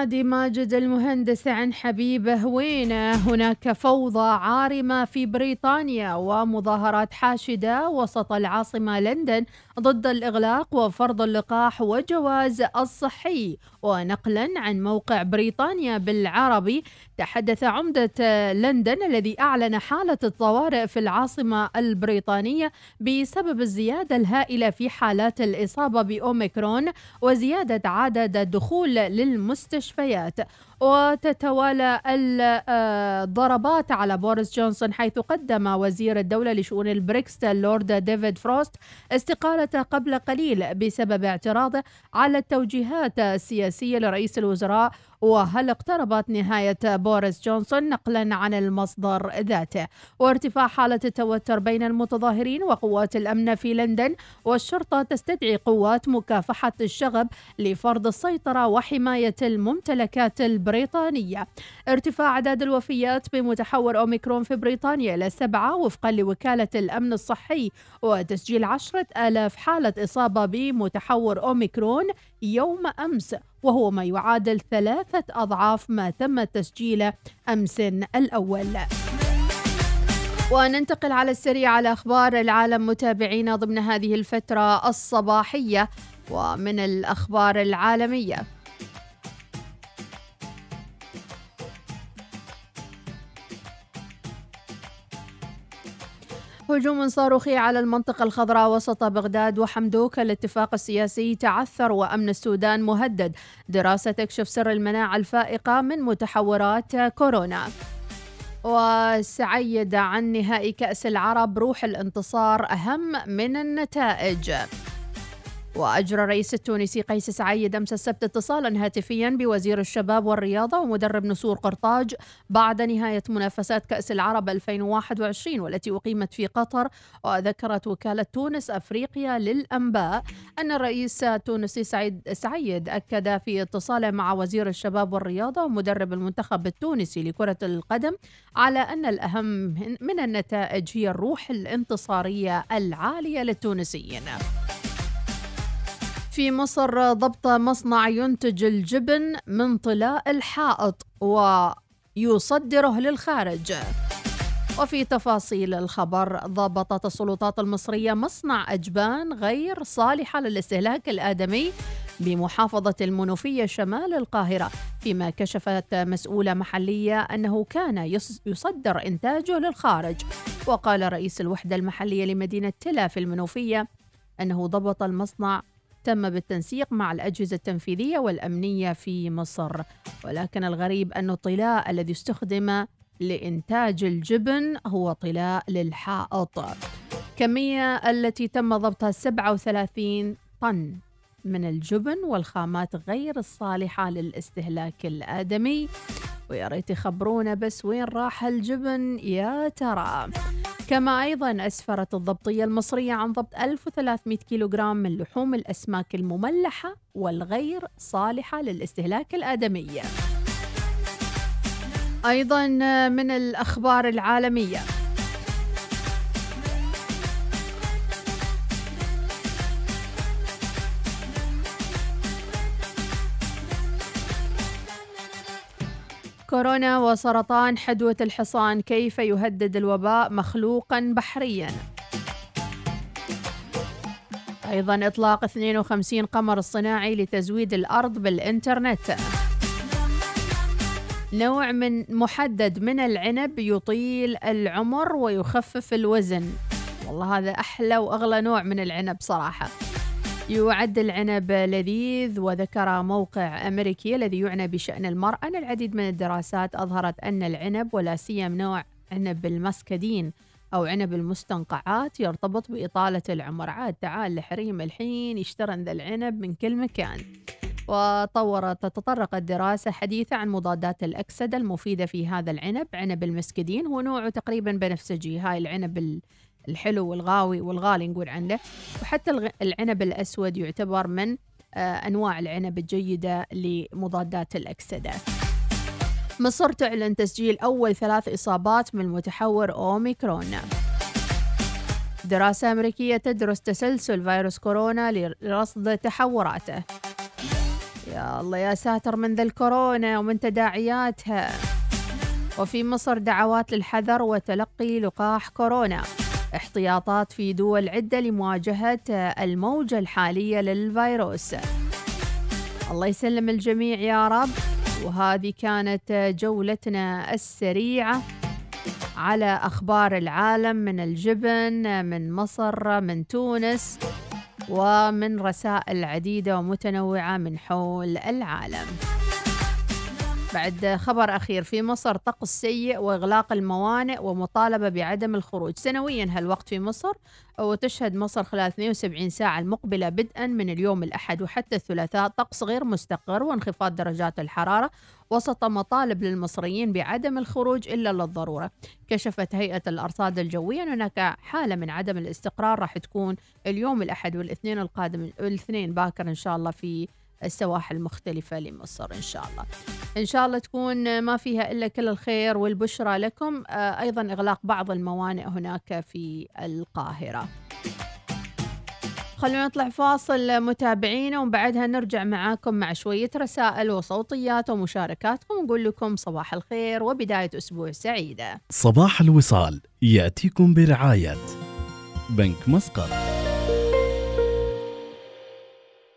وينادي ماجد المهندس عن حبيبه وينه هناك فوضى عارمة في بريطانيا ومظاهرات حاشدة وسط العاصمة لندن ضد الإغلاق وفرض اللقاح وجواز الصحي؟ ونقلا عن موقع بريطانيا بالعربي تحدث عمدة لندن الذي أعلن حالة الطوارئ في العاصمة البريطانية بسبب الزيادة الهائلة في حالات الإصابة بأوميكرون وزيادة عدد الدخول للمستشفيات وتتوالى الضربات على بوريس جونسون حيث قدم وزير الدولة لشؤون البريكست اللورد ديفيد فروست استقالته قبل قليل بسبب اعتراضه على التوجيهات السياسية لرئيس الوزراء وهل اقتربت نهاية بوريس جونسون نقلا عن المصدر ذاته؟ وارتفاع حالة التوتر بين المتظاهرين وقوات الأمن في لندن والشرطة تستدعي قوات مكافحة الشغب لفرض السيطرة وحماية الممتلكات البريطانية. ارتفاع أعداد الوفيات بمتحور أوميكرون في بريطانيا إلى سبعة وفقا لوكالة الأمن الصحي وتسجيل عشرة آلاف حالة إصابة بمتحور أوميكرون يوم أمس وهو ما يعادل ثلاثة أضعاف ما تم تسجيله أمس الأول. وننتقل على السريع على أخبار العالم متابعينا ضمن هذه الفترة الصباحية ومن الأخبار العالمية. هجوم صاروخي على المنطقة الخضراء وسط بغداد وحمدوك الاتفاق السياسي تعثر وأمن السودان مهدد. دراسة تكشف سر المناعة الفائقة من متحورات كورونا. وسعيد عن نهائي كأس العرب روح الانتصار أهم من النتائج. وأجرى الرئيس التونسي قيس سعيد أمس السبت اتصالا هاتفيا بوزير الشباب والرياضة ومدرب نسور قرطاج بعد نهاية منافسات كأس العرب 2021 والتي أقيمت في قطر وذكرت وكالة تونس أفريقيا للأنباء أن الرئيس التونسي سعيد سعيد أكد في اتصاله مع وزير الشباب والرياضة ومدرب المنتخب التونسي لكرة القدم على أن الأهم من النتائج هي الروح الانتصارية العالية للتونسيين. في مصر ضبط مصنع ينتج الجبن من طلاء الحائط ويصدره للخارج. وفي تفاصيل الخبر ضبطت السلطات المصرية مصنع أجبان غير صالحة للاستهلاك الآدمي بمحافظة المنوفية شمال القاهرة فيما كشفت مسؤولة محلية أنه كان يصدر إنتاجه للخارج. وقال رئيس الوحدة المحلية لمدينة تلا في المنوفية أنه ضبط المصنع تم بالتنسيق مع الأجهزة التنفيذية والأمنية في مصر. ولكن الغريب أن الطلاء الذي استخدم لإنتاج الجبن هو طلاء للحائط. كمية التي تم ضبطها 37 طن. من الجبن والخامات غير الصالحة للاستهلاك الآدمي. ويا ريت يخبرونا بس وين راح الجبن يا ترى. كما أيضا أسفرت الضبطية المصرية عن ضبط 1300 كيلوغرام من لحوم الأسماك المملحة والغير صالحة للاستهلاك الآدمي. أيضا من الأخبار العالمية. كورونا وسرطان حدوة الحصان كيف يهدد الوباء مخلوقا بحريا؟ أيضا إطلاق 52 قمر اصطناعي لتزويد الأرض بالإنترنت. نوع من محدد من العنب يطيل العمر ويخفف الوزن. والله هذا أحلى وأغلى نوع من العنب صراحة. يعد العنب لذيذ وذكر موقع أمريكي الذي يعنى بشأن المرأة. أن العديد من الدراسات أظهرت أن العنب ولا سيما نوع عنب المسكدين أو عنب المستنقعات يرتبط بإطالة العمر. عاد تعال الحريم الحين يشترن ذا العنب من كل مكان. وطورت تطرقت دراسة حديثة عن مضادات الأكسدة المفيدة في هذا العنب. عنب المسكدين هو نوعه تقريبا بنفسجي هاي العنب الحلو والغاوي والغالي نقول عنه. وحتى العنب الأسود يعتبر من أنواع العنب الجيدة لمضادات الأكسدة. مصر تعلن تسجيل أول ثلاث إصابات من متحور أوميكرون. دراسة أمريكية تدرس تسلسل فيروس كورونا لرصد تحوراته. يا الله يا ساتر من ذا الكورونا ومن تداعياتها. وفي مصر دعوات للحذر وتلقي لقاح كورونا. احتياطات في دول عدة لمواجهة الموجة الحالية للفيروس. الله يسلم الجميع يا رب. وهذه كانت جولتنا السريعة على أخبار العالم من الجبن من مصر من تونس ومن رسائل عديدة ومتنوعة من حول العالم. بعد خبر أخير في مصر طقس سيء وإغلاق الموانئ ومطالبة بعدم الخروج. سنويا هالوقت في مصر وتشهد مصر خلال 72 ساعة المقبلة بدءا من اليوم الأحد وحتى الثلاثاء. طقس غير مستقر وانخفاض درجات الحرارة. وسط مطالب للمصريين بعدم الخروج إلا للضرورة. كشفت هيئة الأرصاد الجوية أن هناك حالة من عدم الاستقرار راح تكون اليوم الأحد والإثنين القادم الاثنين باكر إن شاء الله في السواحل المختلفة لمصر إن شاء الله. إن شاء الله تكون ما فيها إلا كل الخير والبشرى لكم. آه، أيضا إغلاق بعض الموانئ هناك في القاهرة. خلونا نطلع فاصل متابعينا وبعدها نرجع معاكم مع شوية رسائل وصوتيات ومشاركاتكم. ونقول لكم صباح الخير وبداية أسبوع سعيدة. صباح الوصال يأتيكم برعاية بنك مسقط.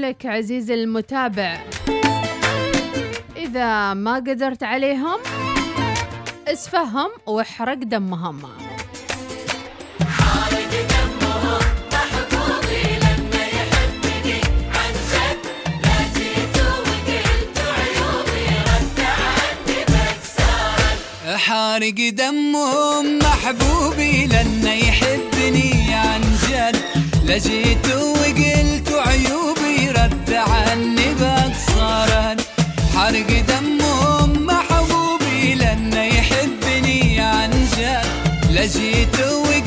لك عزيزي المتابع إذا ما قدرت عليهم اسفهم واحرق دمهم. حارق دمهم محبوبي لأنه يحبني عن جد. لجيت وقلت عيوبي رد عني باقصارا حرق دمهم محبوبي لأنه يحبني عن جد. لجيت وقلت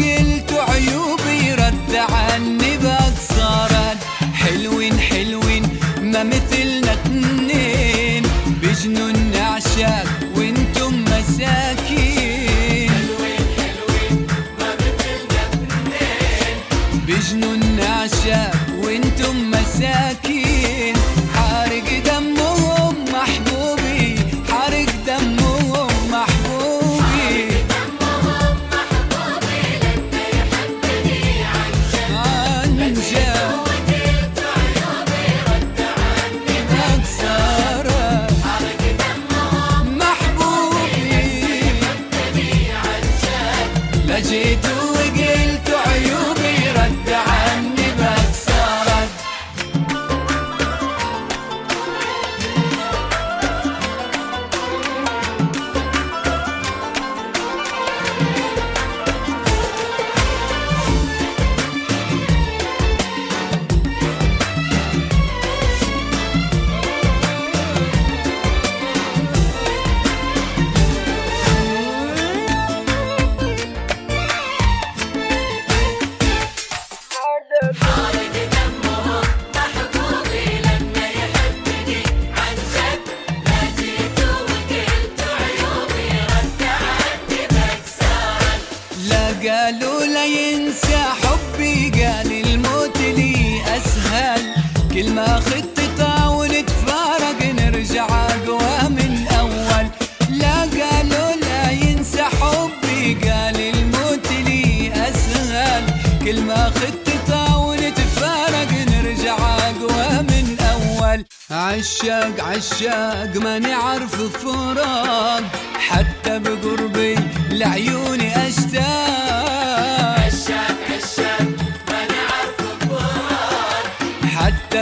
قالوا لا ينسى حبي قال الموت لي أسهل. كل ما خطة ونتفارق نرجع أقوى من أول. لا قالوا لا ينسى حبي قال الموت لي أسهل. كل ما خطة ونتفارق نرجع أقوى من أول. عشاق عشاق ما نعرف فراق. حتى بقربي لعيوني أشتاق.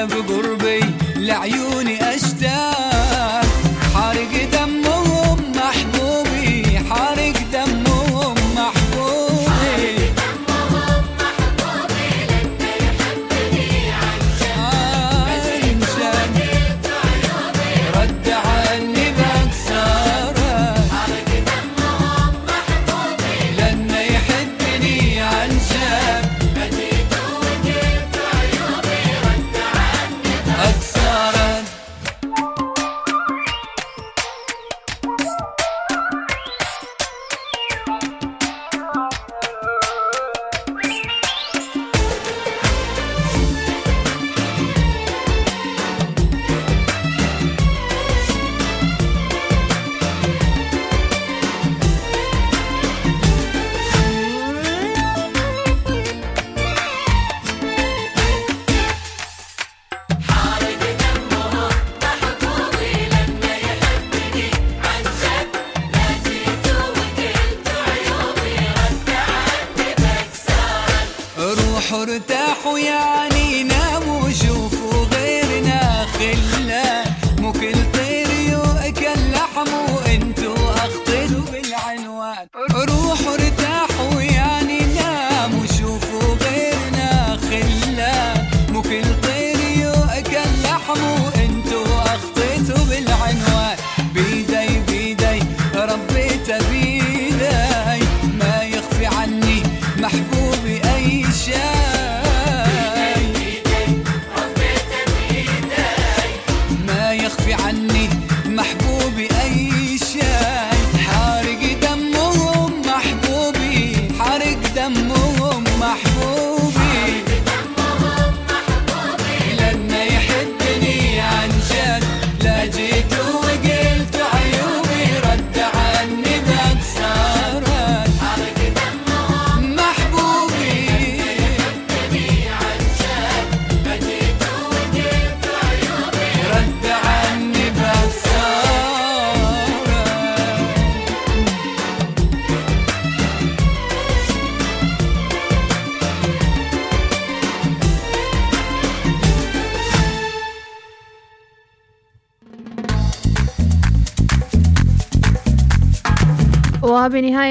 حتى بقربي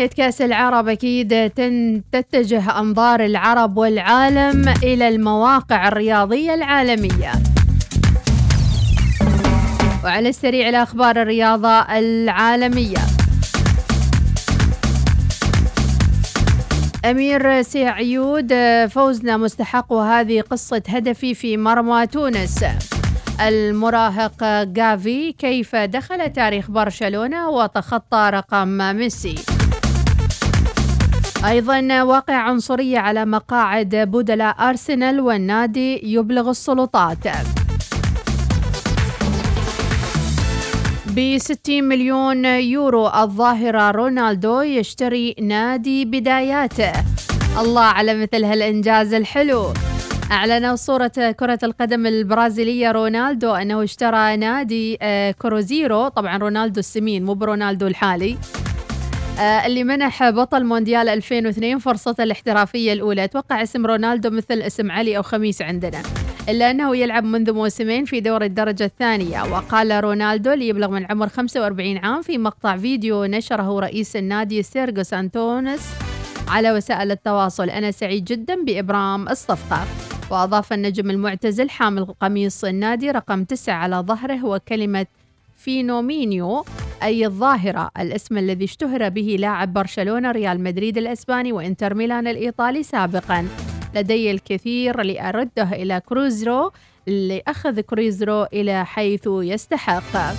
وبنهاية كأس العرب أكيد تتجه أنظار العرب والعالم إلى المواقع الرياضية العالمية. وعلى السريع لأخبار الرياضة العالمية. أمير سعيود فوزنا مستحق وهذه قصة هدفي في مرمى تونس. المراهق جافي كيف دخل تاريخ برشلونة وتخطى رقم ميسي؟ أيضا واقع عنصرية على مقاعد بدلاء أرسنال والنادي يبلغ السلطات. ب 60 مليون يورو الظاهرة رونالدو يشتري نادي بداياته. الله على مثل هالإنجاز الحلو. أعلن أسطورة كرة القدم البرازيلية رونالدو أنه اشترى نادي آه، كروزيرو. طبعا رونالدو السمين مو برونالدو الحالي. اللي منح بطل مونديال 2002 فرصته الاحترافية الأولى. أتوقع اسم رونالدو مثل اسم علي أو خميس عندنا. إلا أنه يلعب منذ موسمين في دور الدرجة الثانية. وقال رونالدو اللي يبلغ من عمر 45 عام في مقطع فيديو نشره رئيس النادي سيرجو سانتونس على وسائل التواصل. أنا سعيد جدا بإبرام الصفقة. وأضاف النجم المعتزل حامل قميص النادي رقم تسعة على ظهره وكلمة Fenômeno أي الظاهرة الاسم الذي اشتهر به لاعب برشلونة ريال مدريد الإسباني وإنتر ميلان الإيطالي سابقا. لدي الكثير لأرده إلى كروزيرو لأخذ كروزيرو إلى حيث يستحق.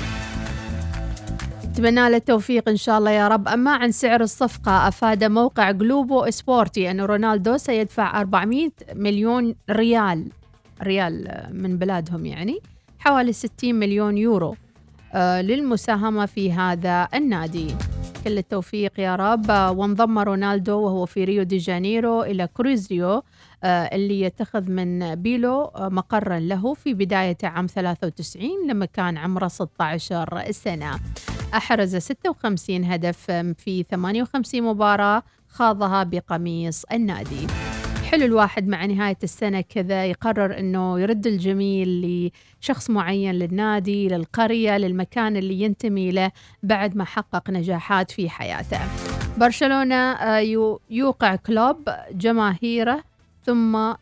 أتمنى له التوفيق إن شاء الله يا رب. أما عن سعر الصفقة أفاد موقع جلوبو سبورتي أن رونالدو سيدفع 400 مليون ريال ريال من بلادهم يعني حوالي 60 مليون يورو. للمساهمة في هذا النادي. كل التوفيق يا رب. آه، وانضم رونالدو وهو في ريو دي جانيرو إلى كروزيرو آه، اللي يتخذ من بيلو آه، مقرا له في بداية عام 93 لما كان عمره 16 سنة. أحرز 56 هدف في 58 مباراة خاضها بقميص النادي. حلو الواحد مع نهاية السنة كذا يقرر أنه يرد الجميل لشخص معين للنادي للقرية للمكان اللي ينتمي له بعد ما حقق نجاحات في حياته. برشلونة آه، يو- يوقع كلوب جماهيره ثم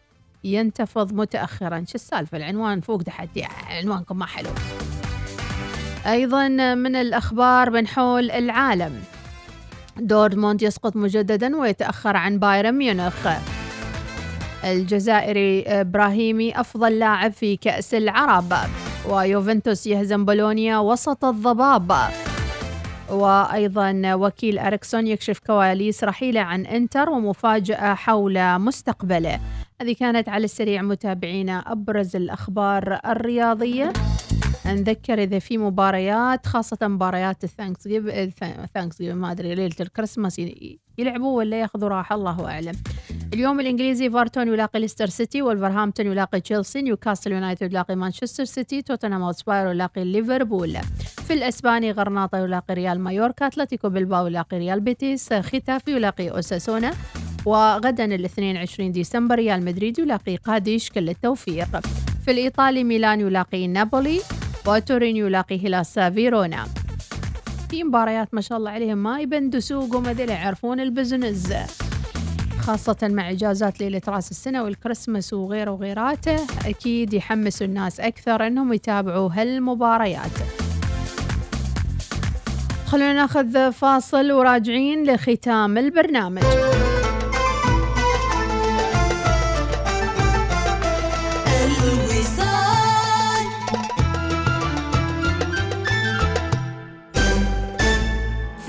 ينتفض متأخرا. شو السالفة؟ العنوان فوق تحت. عنوانكم ما حلو. أيضا من الأخبار من حول العالم. دورتموند يسقط مجددا ويتأخر عن بايرن ميونخ. الجزائري إبراهيمي أفضل لاعب في كأس العرب ويوفنتوس يهزم بولونيا وسط الضباب. وأيضا وكيل أريكسون يكشف كواليس رحيلة عن إنتر ومفاجأة حول مستقبله. هذه كانت على السريع متابعينا أبرز الأخبار الرياضية. نذكر إذا في مباريات خاصة مباريات ال Thanks Thanks ما أدري ليلة الكريسماس يلعبوا ولا ياخذوا راحة؟ الله أعلم. اليوم الإنجليزي إيفرتون يلاقي ليستر سيتي والفرهامبتون يلاقي تشيلسي نيوكاسل يونايتد يلاقي مانشستر سيتي توتنهام هوتسباير يلاقي ليفربول. في الإسباني غرناطة يلاقي ريال مايوركا أتلتيكو بلباو يلاقي ريال بيتيس ختافي يلاقي أوساسونا وغدا الاثنين 20 ديسمبر ريال مدريد يلاقي قاديش كل التوفيق في الإيطالي ميلان يلاقي نابولي وتورين يلاقي هيلاس فيرونا في مباريات ما شاء الله عليهم ما يبندوا سوقهم هذول يعرفون ال business. خاصة مع إجازات ليلة رأس السنة والكريسماس وغيره وغيراته أكيد يحمسوا الناس أكثر أنهم يتابعوا هالمباريات. خلونا ناخذ فاصل وراجعين لختام البرنامج.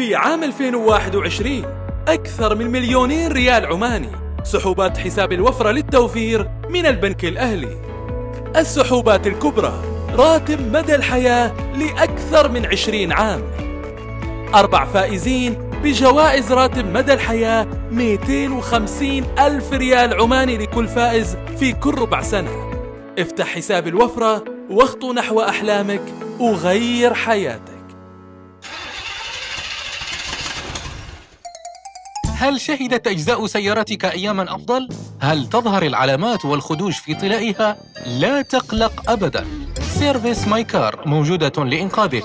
في عام 2021 أكثر من مليونين ريال عماني. سحوبات حساب الوفرة للتوفير من البنك الأهلي. السحوبات الكبرى راتب مدى الحياة لأكثر من 20 عام. أربع فائزين بجوائز راتب مدى الحياة 250 ألف ريال عماني لكل فائز في كل ربع سنة. افتح حساب الوفرة واخطو نحو أحلامك وغير حياتك. هل شهدت أجزاء سيارتك أياماً أفضل؟ هل تظهر العلامات والخدوش في طلائها؟ لا تقلق أبداً Service My Car موجودة لإنقاذك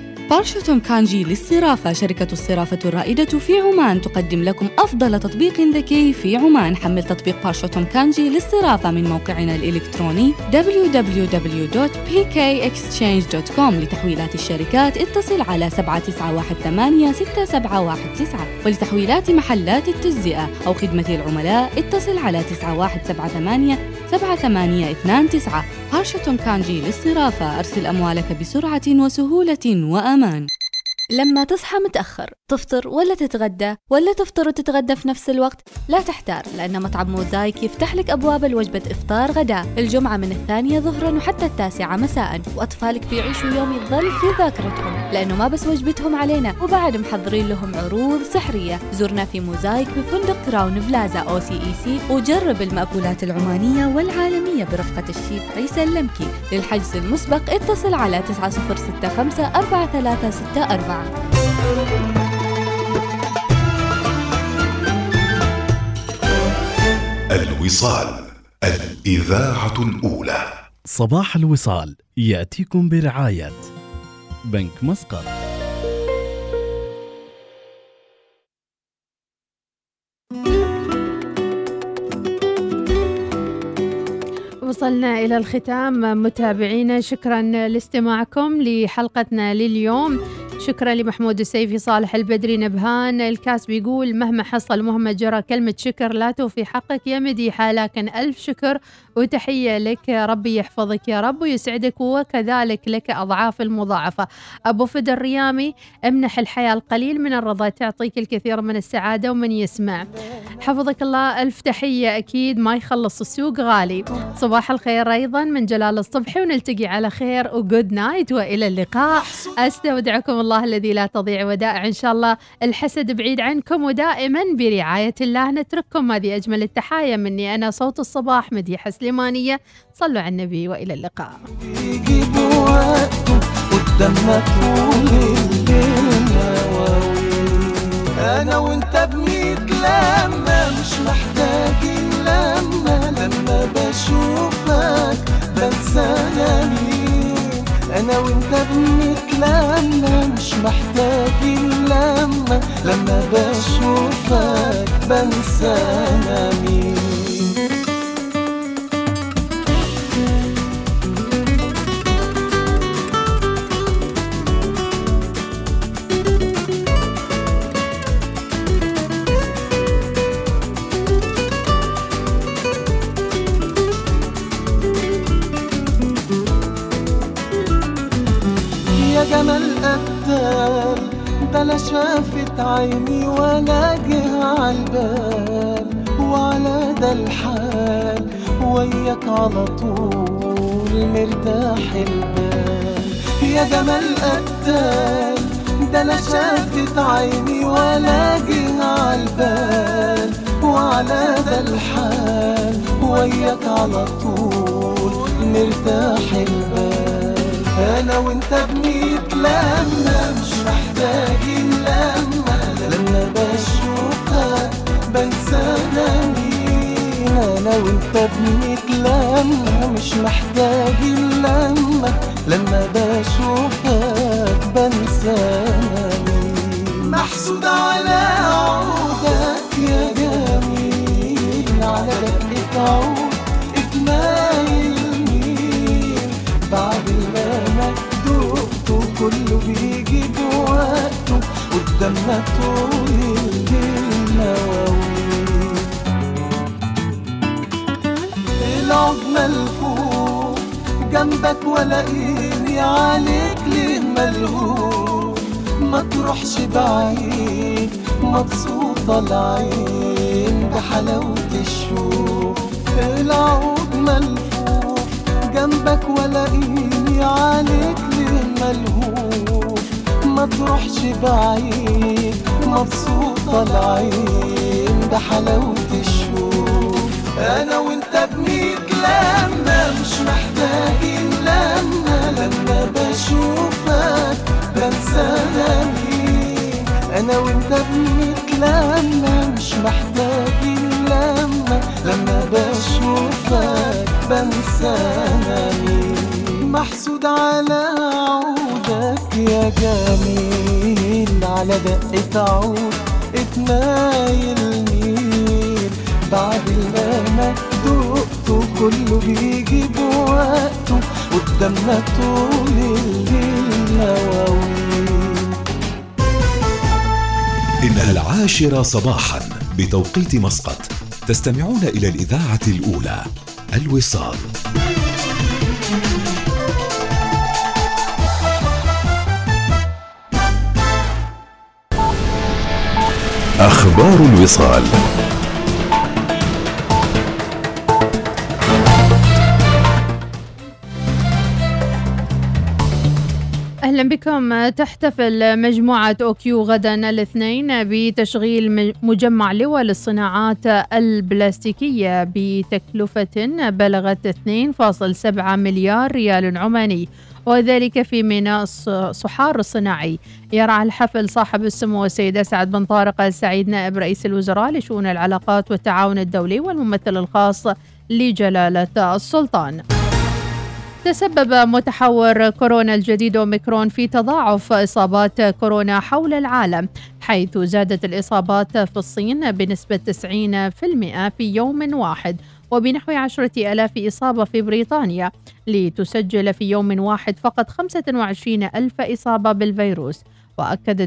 بارشوتم كانجي للصرافة. شركة الصرافة الرائدة في عمان تقدم لكم أفضل تطبيق ذكي في عمان. حمل تطبيق بارشوتم كانجي للصرافة من موقعنا الإلكتروني www.pkexchange.com لتحويلات الشركات. اتصل على 7918 ولتحويلات محلات التجزئة أو خدمة العملاء. اتصل على 9178 7829 بارشوتم كانجي للصرافة. أرسل أموالك بسرعة وسهولة وأمان. لما تصحى متأخر تفطر ولا تتغدى ولا تفطر وتتغدى في نفس الوقت لا تحتار لأن مطعم موزايك يفتح لك أبواب الوجبة إفطار غداء الجمعة من الثانية ظهرا وحتى التاسعة مساء. وأطفالك بيعيشوا يوم يظل في ذاكرتهم لأنه ما بس وجبتهم علينا وبعد محضرين لهم عروض سحرية. زورنا في موزايك بفندق كراون بلازا OCEC وجرب المأكولات العمانية والعالمية برفقة الشيف عيسى اللمكي للحجز المسبق اتصل على 9065 4364 الوصال الإذاعة الأولى. صباح الوصال يأتيكم برعاية بنك مسقط. وصلنا إلى الختام متابعينا شكرا لاستماعكم لحلقتنا لليوم. شكرا لمحمود السيفي صالح البدري نبهان الكاس بيقول مهما حصل مهما جرى كلمة شكر لا توفي حقك يا مديحة لكن ألف شكر وتحية لك ربي يحفظك يا رب ويسعدك وكذلك لك أضعاف المضاعفة. أبو فد الريامي امنح الحياة القليل من الرضا تعطيك الكثير من السعادة ومن يسمع. حفظك الله ألف تحية أكيد ما يخلص السوق غالي. صباح الخير أيضا من جلال الصبحي ونلتقي على خير وجود نايت وإلى اللقاء. أستودعكم الله الذي لا تضيع ودائع. إن شاء الله الحسد بعيد عنكم ودائما برعاية الله. نترككم هذه أجمل التحايا. مني أنا صوت الصباح مديحة سليمانية. صلوا على النبي وإلى اللقاء. أنا وأنت بنتلمى مش محتاجين لما لما بشوفك بنسى مين أنا وإنت بنتلمى مش محتاجين لما لما بشوفك بنسى أنا مين. شافت عيني ولا جه عالبال وعلى ده الحال وياك على طول مرتاح البال. يا جمال قتال ده لا شافت عيني ولا جه عالبال وعلى ده الحال وياك على طول مرتاح البال. أنا وأنت بنتلمى مش محتاجين لما لما بشوفك بنسى مين أنا وانت بنتلمى مش محتاجين لما لما بشوفك بنسى مين محسود على عودك يا جميل على دقة عود اتمايل مين بعد ما دقته كله بيجي بوقته قدامنا طول مواويل العود ملفوف جنبك ولاقيني عليك ليه ملهوف ما تروحش بعيد مبسوطة العين بحلاوة الشوف العود ملفوف جنبك ولاقيني عليك ما تروحش بعيد مبسوطة العين بحلاوة الشوف. أنا وأنت بنتلمى مش محتاجين لما لما بشوفك بنسى مين أنا وأنت بنتلمى مش محتاجين لما لما بشوفك بنسى مين محسود على عودك يا جميل. على دقة عود اتمايل مين بعد ما دقته كله بيجي بوقته قدامنا طول الليل مواويل إنها العاشرة صباحا بتوقيت مسقط. تستمعون إلى الإذاعة الأولى الوصال. أخبار الوصال. أهلا بكم. تحتفل مجموعة أوكيو غدا الاثنين بتشغيل مجمع لواء للصناعات البلاستيكية بتكلفة بلغت 2.7 مليار ريال عماني. وذلك في ميناء صحار الصناعي. يرعى الحفل صاحب السمو السيد أسعد بن طارق السعيد نائب رئيس الوزراء لشؤون العلاقات والتعاون الدولي والممثل الخاص لجلالة السلطان. تسبب متحور كورونا الجديد أوميكرون في تضاعف إصابات كورونا حول العالم حيث زادت الإصابات في الصين بنسبة 90% في يوم واحد. وبنحو عشرة ألاف إصابة في بريطانيا لتسجل في يوم واحد فقط 25 ألف إصابة بالفيروس وأكد